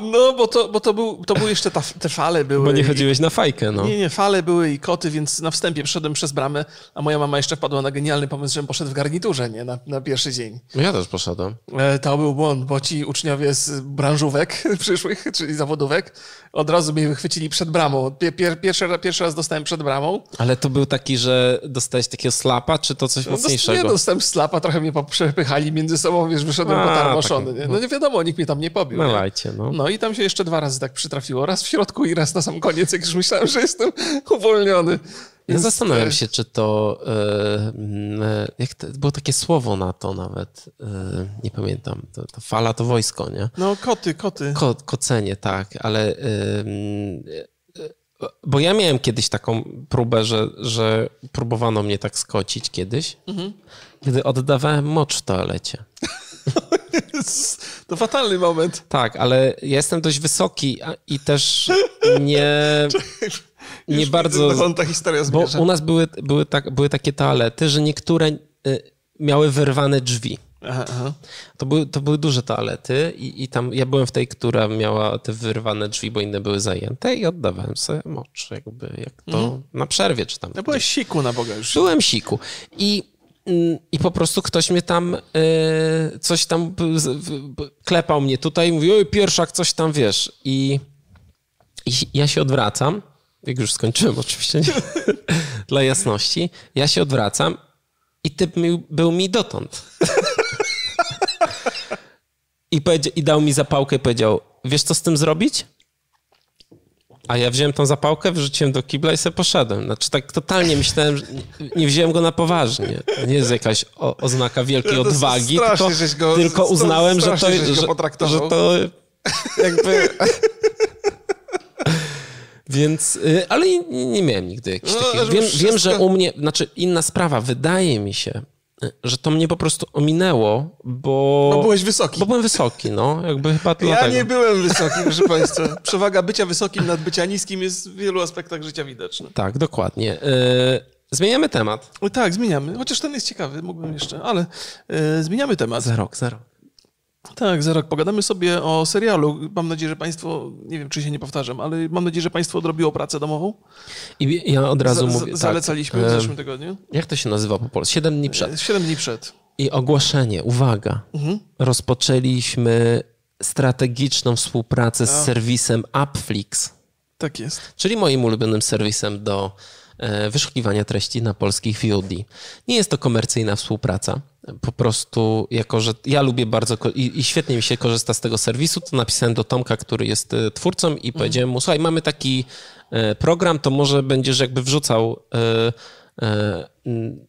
No, bo to, bo to, był, to były jeszcze ta, te fale były. Bo nie chodziłeś na fajkę, no. Nie, nie, fale były i koty, więc na wstępie wszedłem przez bramę, a moja mama jeszcze wpadła na genialny pomysł, żebym poszedł w garniturze, nie, na, na pierwszy dzień. No ja też poszedłem. E, to był błąd, bo ci uczniowie z branżówek przyszłych, czyli zawodówek, od razu mnie wychwycili przed bramą. Pier, pierwszy, pierwszy raz dostałem przed bramą. Ale to był taki, że dostałeś takiego slapa, czy to coś no, mocniejszego? Nie, dostałem slapa, trochę mnie przepychali między sobą, wiesz, wyszedłem potarmoszony. Tak, no nie wiadomo, nikt mnie tam nie pobił. No lajcie, no. No i tam się jeszcze dwa razy tak przytrafiło. Raz w środku i raz na sam koniec, jak już myślałem, że jestem uwolniony. Ja zastanawiam się, czy to, e, jak to, było takie słowo na to nawet, e, nie pamiętam, to, to, fala to wojsko, nie? No koty, koty. Ko, kocenie, tak, ale bo ja miałem kiedyś taką próbę, że, że próbowano mnie tak skocić kiedyś, mhm. gdy oddawałem mocz w toalecie. To fatalny moment. Tak, ale ja jestem dość wysoki i też nie... nie Już bardzo... ta historia. Bo u nas były, były, tak, były takie toalety, że niektóre y, miały wyrwane drzwi. Aha, aha. To, były, to były duże toalety i, i tam ja byłem w tej, która miała te wyrwane drzwi, bo inne były zajęte i oddawałem sobie mocz, jakby jak to mhm. na przerwie czy tam. Ja byłeś siku na Boga już. Byłem siku i i po prostu ktoś mnie tam y, coś tam klepał mnie tutaj i mówił, oj, pierwszak, coś tam wiesz. I, i ja się odwracam, jak już skończyłem oczywiście, dla jasności, ja się odwracam i typ był mi dotąd. I, I dał mi zapałkę i powiedział, wiesz co z tym zrobić? A ja wziąłem tą zapałkę, wrzuciłem do kibla i sobie poszedłem. Znaczy tak totalnie myślałem, że nie wziąłem go na poważnie. Nie jest jakaś o, oznaka wielkiej odwagi, tylko, go, tylko uznałem, że to, że, że to jakby... Więc, y, ale nie, nie miałem nigdy jakichś No, takich. Wiem, wszystko- wiem, że u mnie, znaczy inna sprawa, wydaje mi się, że to mnie po prostu ominęło, bo... Bo byłeś wysoki. Bo byłem wysoki, no. Jakby chyba Ja dlatego. nie byłem wysoki, proszę Państwa. Przewaga bycia wysokim nad bycia niskim jest w wielu aspektach życia widoczna. Tak, dokładnie. Y, Zmieniamy temat. O, tak, zmieniamy. Chociaż ten jest ciekawy, mógłbym jeszcze, ale e, zmieniamy temat. Za rok, za rok. Tak, za rok pogadamy sobie o serialu. Mam nadzieję, że Państwo, nie wiem czy się nie powtarzam, ale mam nadzieję, że Państwo odrobiło pracę domową. I ja od razu Za- mówię. tak, Zalecaliśmy w zeszłym tygodniu. Jak to się nazywa po polsku? Siedem dni przed. Siedem dni przed. I ogłoszenie, uwaga. Mhm. Rozpoczęliśmy strategiczną współpracę z serwisem Upflix, Tak jest. czyli moim ulubionym serwisem do wyszukiwania treści na polskich VOD. Nie jest to komercyjna współpraca. Po prostu, jako że ja lubię bardzo i, i świetnie mi się korzysta z tego serwisu, to napisałem do Tomka, który jest e, twórcą i powiedziałem mu, słuchaj, mamy taki e, program, to może będziesz jakby wrzucał e, e,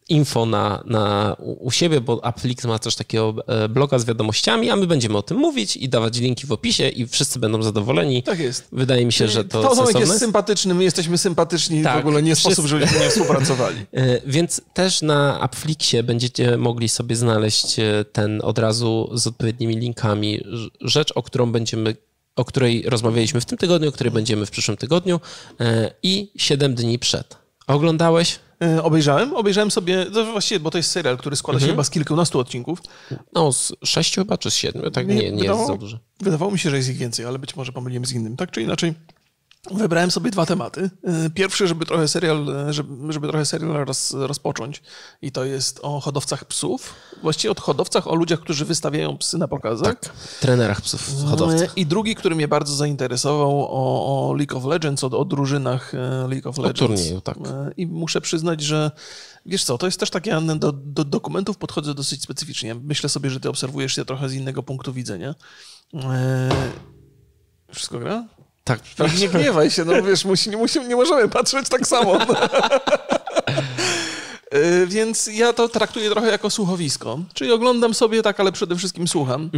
info na, na, u siebie, bo Upflix ma też takiego e, bloga z wiadomościami, a my będziemy o tym mówić i dawać linki w opisie i wszyscy będą zadowoleni. Tak jest. Wydaje mi się, że to Tomek sensowne jest jest. sympatyczny, my jesteśmy sympatyczni, w Tak, ogóle nie wszyscy. sposób, żebyśmy nie współpracowali. E, Więc też na Upflixie będziecie mogli sobie znaleźć e, ten od razu z odpowiednimi linkami Rz- rzecz, o którą będziemy o której rozmawialiśmy w tym tygodniu, o której będziemy w przyszłym tygodniu i 7 dni przed. Oglądałeś? E, Obejrzałem, obejrzałem sobie, to właściwie, bo to jest serial, który składa się chyba z kilkunastu odcinków. No, z 6 chyba, czy z 7? Tak, nie, nie jest wydawało- za dużo. Wydawało mi się, że jest ich więcej, ale być może pomyliłem z innym. Tak czy inaczej, wybrałem sobie dwa tematy. E, Pierwszy, żeby trochę serial, e, żeby, żeby trochę serial roz, rozpocząć i to jest o hodowcach psów. Właściwie o hodowcach, o ludziach, którzy wystawiają psy na pokazach. Tak, trenerach psów, hodowcach. I drugi, który mnie bardzo zainteresował, o, o League of Legends, o, o drużynach League of Legends. turnieju, tak. I muszę przyznać, że wiesz co, to jest też takie, do, do dokumentów podchodzę dosyć specyficznie. Myślę sobie, że ty obserwujesz je trochę z innego punktu widzenia. Wszystko gra? Tak, Nie gniewaj się, no wiesz, musi, musi, nie możemy patrzeć tak samo. Y, Więc ja to traktuję trochę jako słuchowisko. Czyli oglądam sobie tak, ale przede wszystkim słucham.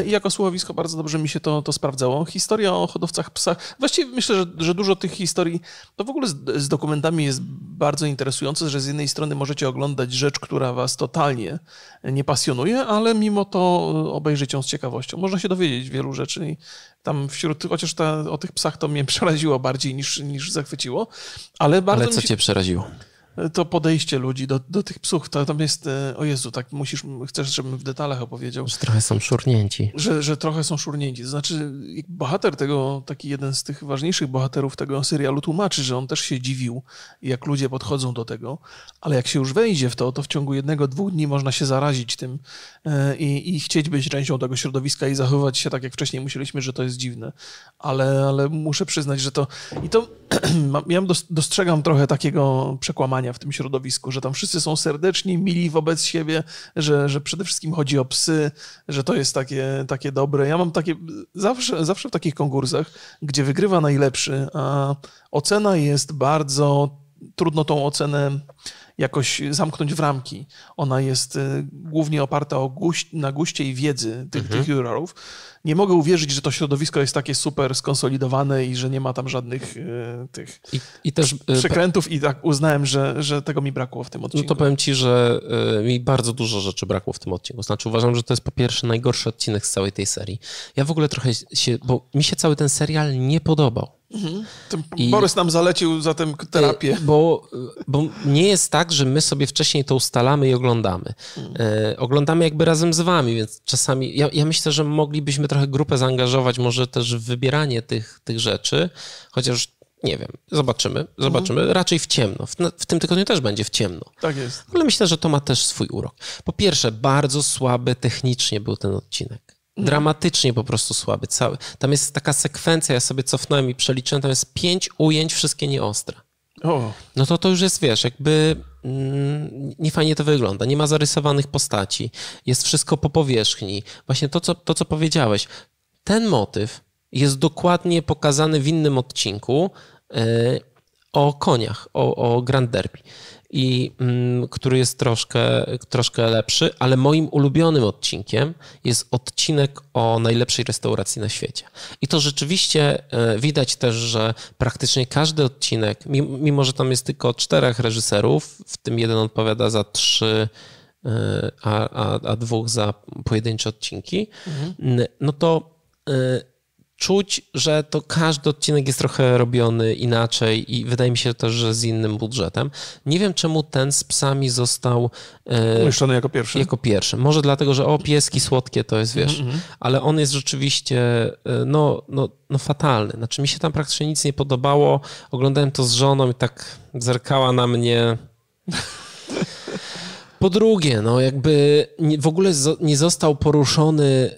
Y, I jako słuchowisko bardzo dobrze mi się to, to sprawdzało. Historia o hodowcach psach. Właściwie myślę, że, że dużo tych historii, to w ogóle z, z dokumentami jest bardzo interesujące, że z jednej strony możecie oglądać rzecz, która was totalnie nie pasjonuje, ale mimo to obejrzeć ją z ciekawością. Można się dowiedzieć wielu rzeczy i tam wśród, chociaż ta, o tych psach to mnie przeraziło bardziej niż, niż zachwyciło, ale bardzo ale co się cię przeraziło? To podejście ludzi do, do tych psów, to tam jest, e, o Jezu, tak musisz, chcesz, żebym w detalach opowiedział, Że trochę są szurnięci. że, że trochę są szurnięci. To znaczy, bohater tego, taki jeden z tych ważniejszych bohaterów tego serialu tłumaczy, że on też się dziwił, jak ludzie podchodzą do tego, ale jak się już wejdzie w to, to w ciągu jednego, dwóch dni można się zarazić tym e, i, i chcieć być częścią tego środowiska i zachowywać się tak, jak wcześniej musieliśmy, że to jest dziwne. Ale, ale muszę przyznać, że to... I to ja dos- dostrzegam trochę takiego przekłamania w tym środowisku, że tam wszyscy są serdeczni, mili wobec siebie, że, że przede wszystkim chodzi o psy, że to jest takie, takie dobre. Ja mam takie, zawsze, zawsze w takich konkursach, gdzie wygrywa najlepszy, a ocena jest bardzo, trudno tą ocenę jakoś zamknąć w ramki. Ona jest y, głównie oparta guś, na guście i wiedzy tych, tych jurorów. Nie mogę uwierzyć, że to środowisko jest takie super skonsolidowane i że nie ma tam żadnych y, tych I, i też e, przekrętów i tak uznałem, że, że tego mi brakło w tym No odcinku. to powiem ci, że y, mi bardzo dużo rzeczy brakło w tym odcinku. Znaczy uważam, że to jest po pierwsze najgorszy odcinek z całej tej serii. Ja w ogóle trochę się, bo mi się cały ten serial nie podobał. Tym I- Borys nam zalecił zatem terapię. Bo, bo nie jest tak, że my sobie wcześniej to ustalamy i oglądamy. E, oglądamy jakby razem z wami, więc czasami ja, ja myślę, że moglibyśmy trochę grupę zaangażować, może też w wybieranie tych, tych rzeczy, chociaż nie wiem, zobaczymy, zobaczymy. Raczej w ciemno. W, w tym tygodniu też będzie w ciemno. Tak jest. Ale myślę, że to ma też swój urok. Po pierwsze, bardzo słaby technicznie był ten odcinek. Dramatycznie po prostu słaby. Cały. Tam jest taka sekwencja, ja sobie cofnąłem i przeliczyłem, tam jest pięć ujęć, wszystkie nieostre. O, No to to już jest, wiesz, jakby mm, niefajnie to wygląda. Nie ma zarysowanych postaci. Jest wszystko po powierzchni. Właśnie to, co, to, co powiedziałeś. Ten motyw jest dokładnie pokazany w innym odcinku e, o koniach, o, o Grand Derby. I mm, który jest troszkę, troszkę lepszy, ale moim ulubionym odcinkiem jest odcinek o najlepszej restauracji na świecie. I to rzeczywiście e, widać też, że praktycznie każdy odcinek, mimo że tam jest tylko czterech reżyserów, w tym jeden odpowiada za trzy e, a, a, a dwóch za pojedyncze odcinki, mhm. no to e, czuć, że to każdy odcinek jest trochę robiony inaczej i wydaje mi się też, że z innym budżetem. Nie wiem, czemu ten z psami został e, umieszczony jako pierwszy. Jako pierwszy. Może dlatego, że o, pieski słodkie to jest, wiesz, mm -hmm. ale on jest rzeczywiście e, no, no, no fatalny. Znaczy mi się tam praktycznie nic nie podobało. Oglądałem to z żoną i tak zerkała na mnie... Po drugie, no jakby w ogóle nie został poruszony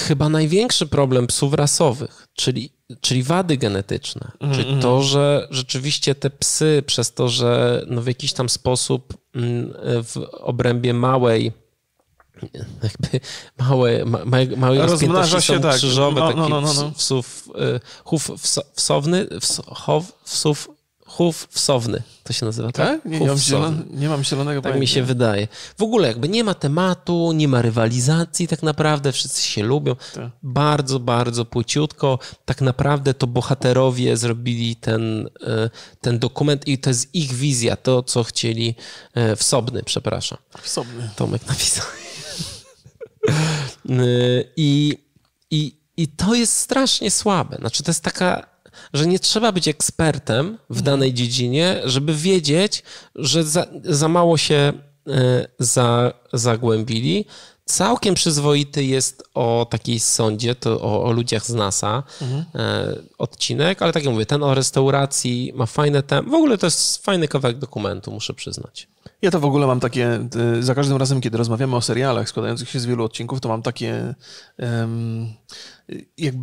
chyba największy problem psów rasowych, czyli, czyli wady genetyczne. Mm, czyli mm. to, że rzeczywiście te psy przez to, że no w jakiś tam sposób mm, w obrębie małej jakby małe, małe, małej rozpiętości są tak. krzyżowe, no, no, no, no, no. psów, y, chów wsowny, wsow, psów chów wsowny, to się nazywa, tak? tak? Nie, mam zielon, nie, mam zielonego Tak pojęcia. mi się wydaje. W ogóle jakby nie ma tematu, nie ma rywalizacji tak naprawdę, wszyscy się lubią. Tak. Bardzo, bardzo płciutko. Tak naprawdę to bohaterowie zrobili ten, e, ten dokument i to jest ich wizja, to co chcieli, e, wsobny, przepraszam. Wsobny. Tomek napisał. E, I, i, I to jest strasznie słabe. Znaczy, to jest taka że nie trzeba być ekspertem w mhm. danej dziedzinie, żeby wiedzieć, że za, za mało się e, za, zagłębili. Całkiem przyzwoity jest o takiej sądzie, to o, o ludziach z NASA mhm. E, odcinek, ale tak jak mówię, ten o restauracji ma fajne tem. W ogóle to jest fajny kawałek dokumentu, muszę przyznać. Ja to w ogóle mam takie, za każdym razem, kiedy rozmawiamy o serialach składających się z wielu odcinków, to mam takie um, jak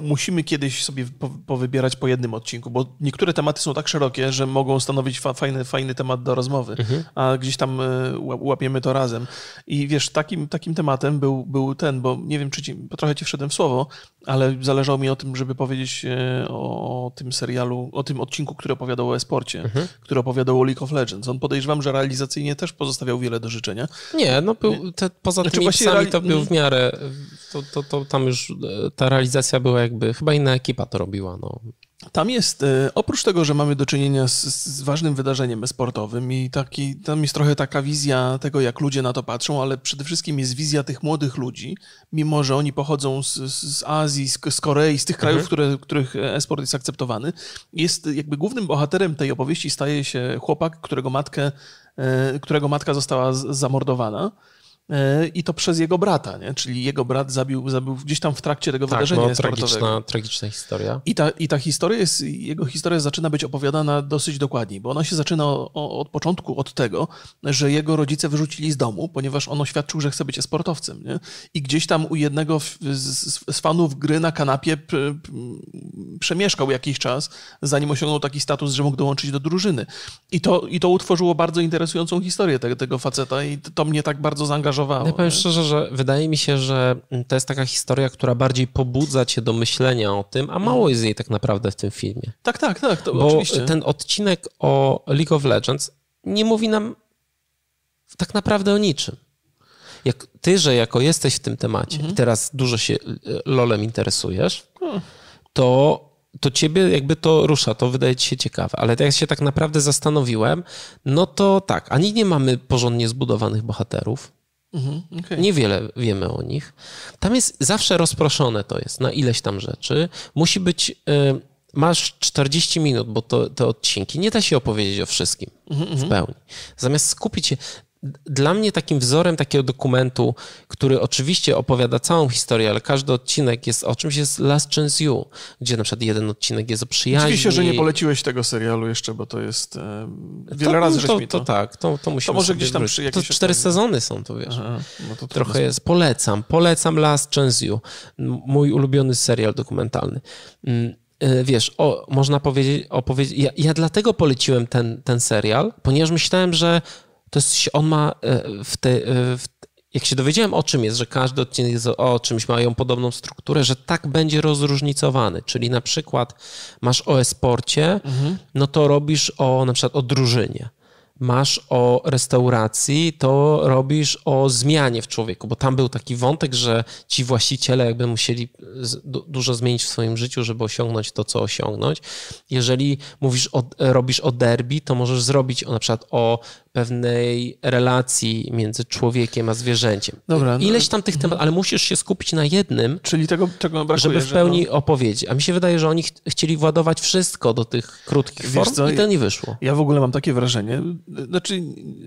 musimy kiedyś sobie powybierać po jednym odcinku, bo niektóre tematy są tak szerokie, że mogą stanowić fa fajny, fajny temat do rozmowy, mhm. a gdzieś tam e, łapiemy to razem. I wiesz, takim, takim tematem był, był ten, bo nie wiem, czy ci, trochę ci wszedłem w słowo, ale zależało mi o tym, żeby powiedzieć o, o tym serialu, o tym odcinku, który opowiadał o esporcie, mhm. który opowiadał o League of Legends. On podejrzewam, że realizacyjnie też pozostawiał wiele do życzenia. Nie, no był, te, poza znaczy, tymi psami to był w miarę, to, to, to tam już e, ta realizacja była jakby, chyba inna ekipa to robiła, no. Tam jest, e, oprócz tego, że mamy do czynienia z, z, ważnym wydarzeniem sportowym i taki, tam jest trochę taka wizja tego, jak ludzie na to patrzą, ale przede wszystkim jest wizja tych młodych ludzi, mimo że oni pochodzą z, z Azji, z, z, Korei, z tych krajów, mhm. które, których esport jest akceptowany. Jest jakby głównym bohaterem tej opowieści staje się chłopak, którego matkę, e, którego matka została zamordowana. E, i to przez jego brata, nie? czyli jego brat zabił, zabił gdzieś tam w trakcie tego tak, wydarzenia no, tragiczna, tragiczna historia. I ta, I ta historia jest, jego historia zaczyna być opowiadana dosyć dokładnie, bo ona się zaczyna o, o, od początku od tego, że jego rodzice wyrzucili z domu, ponieważ on oświadczył, że chce być sportowcem. Nie? I gdzieś tam u jednego z, z fanów gry na kanapie p, p, przemieszkał jakiś czas, zanim osiągnął taki status, że mógł dołączyć do drużyny. I to, i to utworzyło bardzo interesującą historię tego, tego faceta i to mnie tak bardzo zaangażowało zaangażowało. Ja powiem szczerze, że wydaje mi się, że to jest taka historia, która bardziej pobudza cię do myślenia o tym, a mało jest jej tak naprawdę w tym filmie. Tak, tak, tak, to Bo oczywiście. ten odcinek o League of Legends nie mówi nam tak naprawdę o niczym. Jak ty, że jako jesteś w tym temacie mhm. i teraz dużo się LOLem interesujesz, hmm. to to ciebie jakby to rusza, to wydaje ci się ciekawe. Ale jak się tak naprawdę zastanowiłem, no to tak, ani nie mamy porządnie zbudowanych bohaterów, Mhm, okay. Niewiele wiemy o nich. Tam jest zawsze rozproszone to jest na ileś tam rzeczy. Musi być. Y, masz 40 minut, bo to, te odcinki nie da się opowiedzieć o wszystkim -hmm. w pełni. Zamiast skupić się dla mnie takim wzorem takiego dokumentu, który oczywiście opowiada całą historię, ale każdy odcinek jest o czymś, jest Last Chance You, gdzie na przykład jeden odcinek jest o przyjaźni. Oczywiście, że nie poleciłeś tego serialu jeszcze, bo to jest e, wiele to, razy to, mi to, to tak, to, to musimy To może gdzieś tam przy. To cztery sezony są, to wiesz. Aha, no to Trochę jest. Polecam, polecam Last Chance You, mój ulubiony serial dokumentalny mm, e, wiesz, o, można powiedzieć, opowiedzieć. Ja, ja, dlatego poleciłem ten, ten serial, ponieważ myślałem, że to jest, on ma e, w, te, e, w jak się dowiedziałem o czym jest, że każdy odcinek jest o czymś, mają podobną strukturę, że tak będzie rozróżnicowany. Czyli na przykład masz o e-sporcie, mhm. no to robisz o na przykład o drużynie masz o restauracji, to robisz o zmianie w człowieku, bo tam był taki wątek, że ci właściciele jakby musieli dużo zmienić w swoim życiu, żeby osiągnąć to, co osiągnąć. Jeżeli mówisz o, robisz o derby, to możesz zrobić o, na przykład o pewnej relacji między człowiekiem a zwierzęciem. Dobra, no, Ileś tam tych tematów, ale musisz się skupić na jednym, czyli tego, brakuje, żeby w pełni no... opowiedzieć. A mi się wydaje, że oni ch chcieli władować wszystko do tych krótkich Wiesz form co, i to nie wyszło. Ja w ogóle mam takie wrażenie, znaczy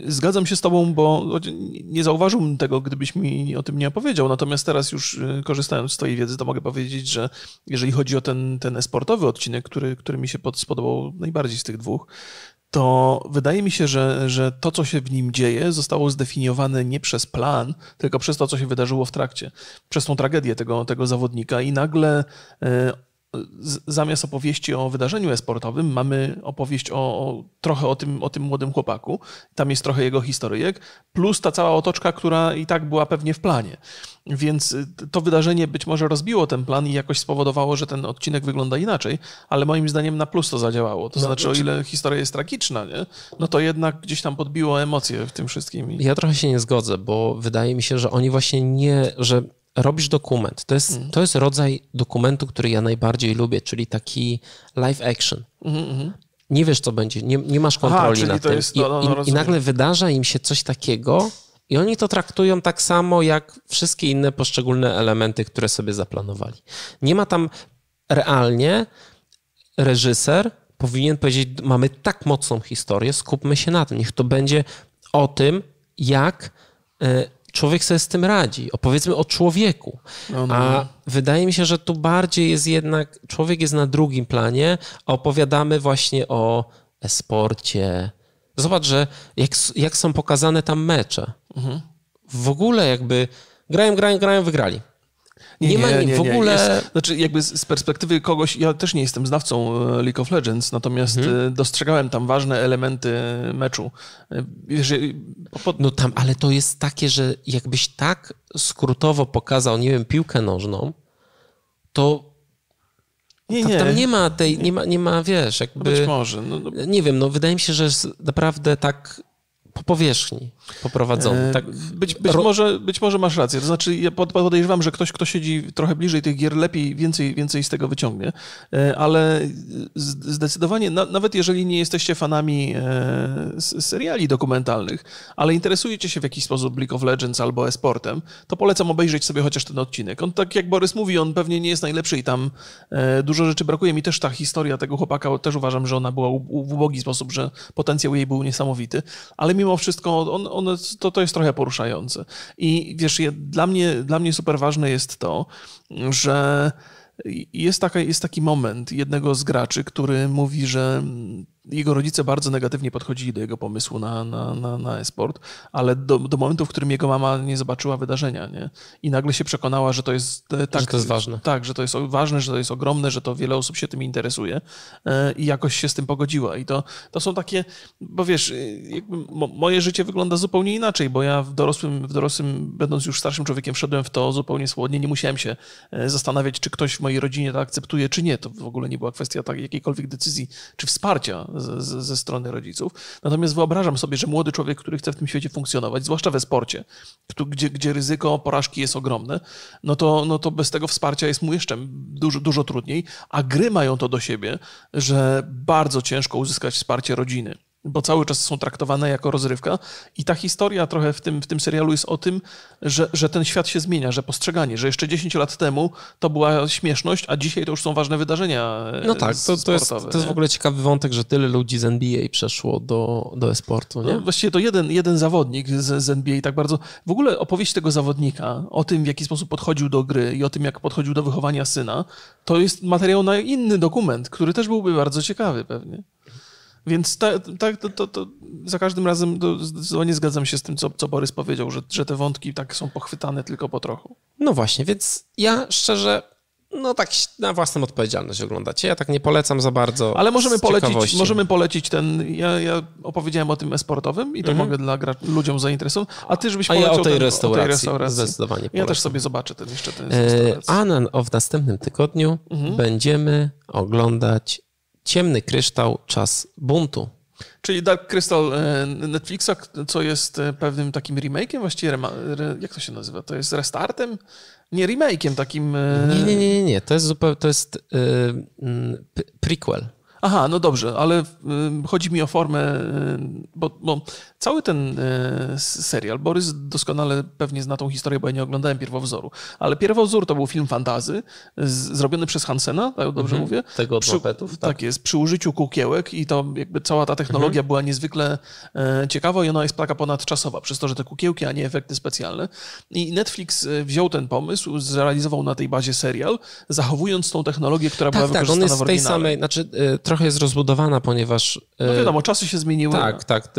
zgadzam się z tobą, bo nie zauważyłbym tego, gdybyś mi o tym nie opowiedział, natomiast teraz już y, korzystając z twojej wiedzy, to mogę powiedzieć, że jeżeli chodzi o ten, ten esportowy odcinek, który, który mi się spodobał najbardziej z tych dwóch, to wydaje mi się, że, że to, co się w nim dzieje, zostało zdefiniowane nie przez plan, tylko przez to, co się wydarzyło w trakcie, przez tą tragedię tego, tego zawodnika. I nagle e, zamiast opowieści o wydarzeniu esportowym, mamy opowieść o, o, trochę o tym, o tym młodym chłopaku. Tam jest trochę jego historyjek, plus ta cała otoczka, która i tak była pewnie w planie. Więc y, to wydarzenie być może rozbiło ten plan i jakoś spowodowało, że ten odcinek wygląda inaczej, ale moim zdaniem na plus to zadziałało. To no, znaczy, o ile historia jest tragiczna, nie? no to jednak gdzieś tam podbiło emocje w tym wszystkim. Ja trochę się nie zgodzę, bo wydaje mi się, że oni właśnie nie, że robisz dokument. To jest, mm. to jest rodzaj dokumentu, który ja najbardziej lubię, czyli taki live action. Mm -hmm. Nie wiesz, co będzie, nie, nie masz kontroli Aha, nad tym. Jest, no, no, no, I, I, nagle wydarza im się coś takiego, i oni to traktują tak samo jak wszystkie inne poszczególne elementy, które sobie zaplanowali. Nie ma tam realnie reżyser powinien powiedzieć: Mamy tak mocną historię, skupmy się na tym. Niech to będzie o tym, jak e, człowiek sobie z tym radzi. Opowiedzmy o człowieku. No, no. A no. wydaje mi się, że tu bardziej jest jednak, człowiek jest na drugim planie, a opowiadamy właśnie o esporcie. Zobacz, że jak, jak są pokazane tam mecze. Mhm. W ogóle jakby grają, grają, grają, wygrali. Nie, nie, ma nie, w ogóle. Jest, znaczy, jakby z perspektywy kogoś, ja też nie jestem znawcą e, League of Legends, natomiast mhm. E, dostrzegałem tam ważne elementy meczu. E, no tam, ale to jest takie, że jakbyś tak skrótowo pokazał, nie wiem, piłkę nożną, to nie, nie. Tam nie ma tej, nie ma, nie ma wiesz, jakby... Być może. No, no. Nie wiem, no wydaje mi się, że naprawdę tak po powierzchni poprowadzony. E, tak, być, być, może, być może masz rację. To znaczy, ja podejrzewam, że ktoś, kto siedzi trochę bliżej tych gier, lepiej, więcej, więcej z tego wyciągnie. E, ale zdecydowanie, nawet jeżeli nie jesteście fanami e, seriali dokumentalnych, ale interesujecie się w jakiś sposób League of Legends albo e-sportem, to polecam obejrzeć sobie chociaż ten odcinek. On, tak jak Borys mówi, on pewnie nie jest najlepszy i tam dużo rzeczy brakuje. Mi też ta historia tego chłopaka, też uważam, że ona była w ubogi sposób, że potencjał jej był niesamowity, ale mimo wszystko on, one, to, to jest trochę poruszające. I wiesz, dla mnie, dla mnie super ważne jest to, że jest, taka, jest taki moment jednego z graczy, który mówi, że jego rodzice bardzo negatywnie podchodzili do jego pomysłu na, na, na, na e-sport, ale do, do momentu, w którym jego mama nie zobaczyła wydarzenia, nie? I nagle się przekonała, że to jest tak. Że to jest ważne. Tak, że to jest ważne, że to jest ogromne, że to wiele osób się tym interesuje e, i jakoś się z tym pogodziła. I to, to są takie, bo wiesz, moje życie wygląda zupełnie inaczej, bo ja w dorosłym, w dorosłym, będąc już starszym człowiekiem, wszedłem w to zupełnie swobodnie, nie musiałem się e, zastanawiać, czy ktoś w mojej rodzinie to akceptuje, czy nie. To w ogóle nie była kwestia tak, jakiejkolwiek decyzji, czy wsparcia z, ze strony rodziców. Natomiast wyobrażam sobie, że młody człowiek, który chce w tym świecie funkcjonować, zwłaszcza we sporcie, gdzie, gdzie ryzyko porażki jest ogromne, no to, no to bez tego wsparcia jest mu jeszcze dużo, dużo trudniej, a gry mają to do siebie, że bardzo ciężko uzyskać wsparcie rodziny bo cały czas są traktowane jako rozrywka. I ta historia trochę w tym, w tym serialu jest o tym, że, że ten świat się zmienia, że postrzeganie, że jeszcze 10 lat temu to była śmieszność, a dzisiaj to już są ważne wydarzenia. No tak, to, to, jest, to jest w ogóle ciekawy wątek, że tyle ludzi z NBA przeszło do, do e-sportu. Nie? No, właściwie to jeden, jeden zawodnik z, z NBA tak bardzo. W ogóle opowieść tego zawodnika o tym, w jaki sposób podchodził do gry i o tym, jak podchodził do wychowania syna, to jest materiał na inny dokument, który też byłby bardzo ciekawy pewnie. Więc tak ta, to, to, to, za każdym razem zdecydowanie zgadzam się z tym, co, co Borys powiedział, że, że te wątki tak są pochwytane tylko po trochu. No właśnie, więc ja szczerze No tak na własną odpowiedzialność oglądacie. Ja tak nie polecam za bardzo. Ale możemy polecić, możemy polecić ten. Ja, ja opowiedziałem o tym esportowym i to mogę dla ludziom zainteresować. A ty, żebyś Mhm. A ja polecił o tej ten, restauracji, o tej restauracji. zdecydowanie Ja polecam. też sobie zobaczę ten jeszcze ten. A na, o, w następnym tygodniu Mhm. będziemy oglądać Ciemny Kryształ, Czas Buntu. Czyli Dark Crystal e, Netflixa, co jest e, pewnym takim remake'iem, właściwie, rema, jak to się nazywa? To jest restartem? Nie, remake'iem takim... e, Nie, nie, nie, nie. To jest zupełnie, to jest y, mm, p- prequel. Aha, no dobrze, ale y, chodzi mi o formę, y, bo, bo cały ten y, serial, Borys doskonale pewnie zna tą historię, bo ja nie oglądałem Pierwowzoru, ale Pierwowzór to był film fantazy z, zrobiony przez Hansena, tak dobrze mówię? Tego od Przy- tak. tak. jest, przy użyciu kukiełek i to jakby cała ta technologia była niezwykle e, ciekawa i ona jest taka ponadczasowa, przez to, że te kukiełki, a nie efekty specjalne. I Netflix e, wziął ten pomysł, zrealizował na tej bazie serial, zachowując tą technologię, która była Tak, tak, on wykorzystana jest w z tej oryginale. samej, znaczy y, trochę jest rozbudowana, ponieważ... No wiadomo, czasy się zmieniły. Tak, tak.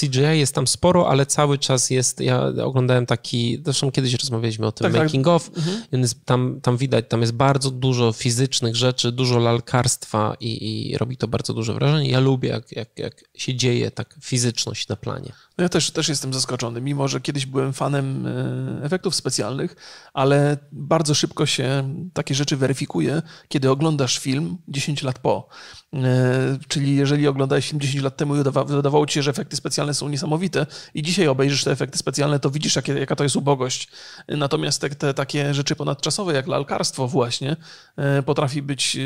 CGI jest tam sporo, ale cały czas jest. Ja oglądałem taki. Zresztą kiedyś rozmawialiśmy o tym Tak, tak. making of. I on jest, tam, tam widać, tam jest bardzo dużo fizycznych rzeczy, dużo lalkarstwa i, i robi to bardzo duże wrażenie. Ja lubię, jak, jak, jak się dzieje tak fizyczność na planie. No ja też, też jestem zaskoczony, mimo że kiedyś byłem fanem e, efektów specjalnych, ale bardzo szybko się takie rzeczy weryfikuje, kiedy oglądasz film 10 lat po. E, Czyli jeżeli oglądałeś film 10 lat temu i wydawa- wydawało ci się, że efekty specjalne są niesamowite i dzisiaj obejrzysz te efekty specjalne, to widzisz, jakie, jaka to jest ubogość. Natomiast te, te takie rzeczy ponadczasowe, jak lalkarstwo właśnie, e, potrafi być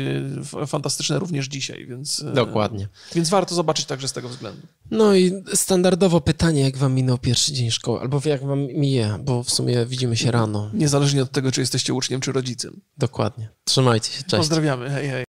e, fantastyczne również dzisiaj, więc... e, Dokładnie. Więc warto zobaczyć także z tego względu. No i standardowo pytanie, jak wam minął pierwszy dzień szkoły, albo jak wam mije, bo w sumie widzimy się rano. Niezależnie od tego, czy jesteście uczniem, czy rodzicem. Dokładnie. Trzymajcie się, cześć. Pozdrawiamy, hej, hej.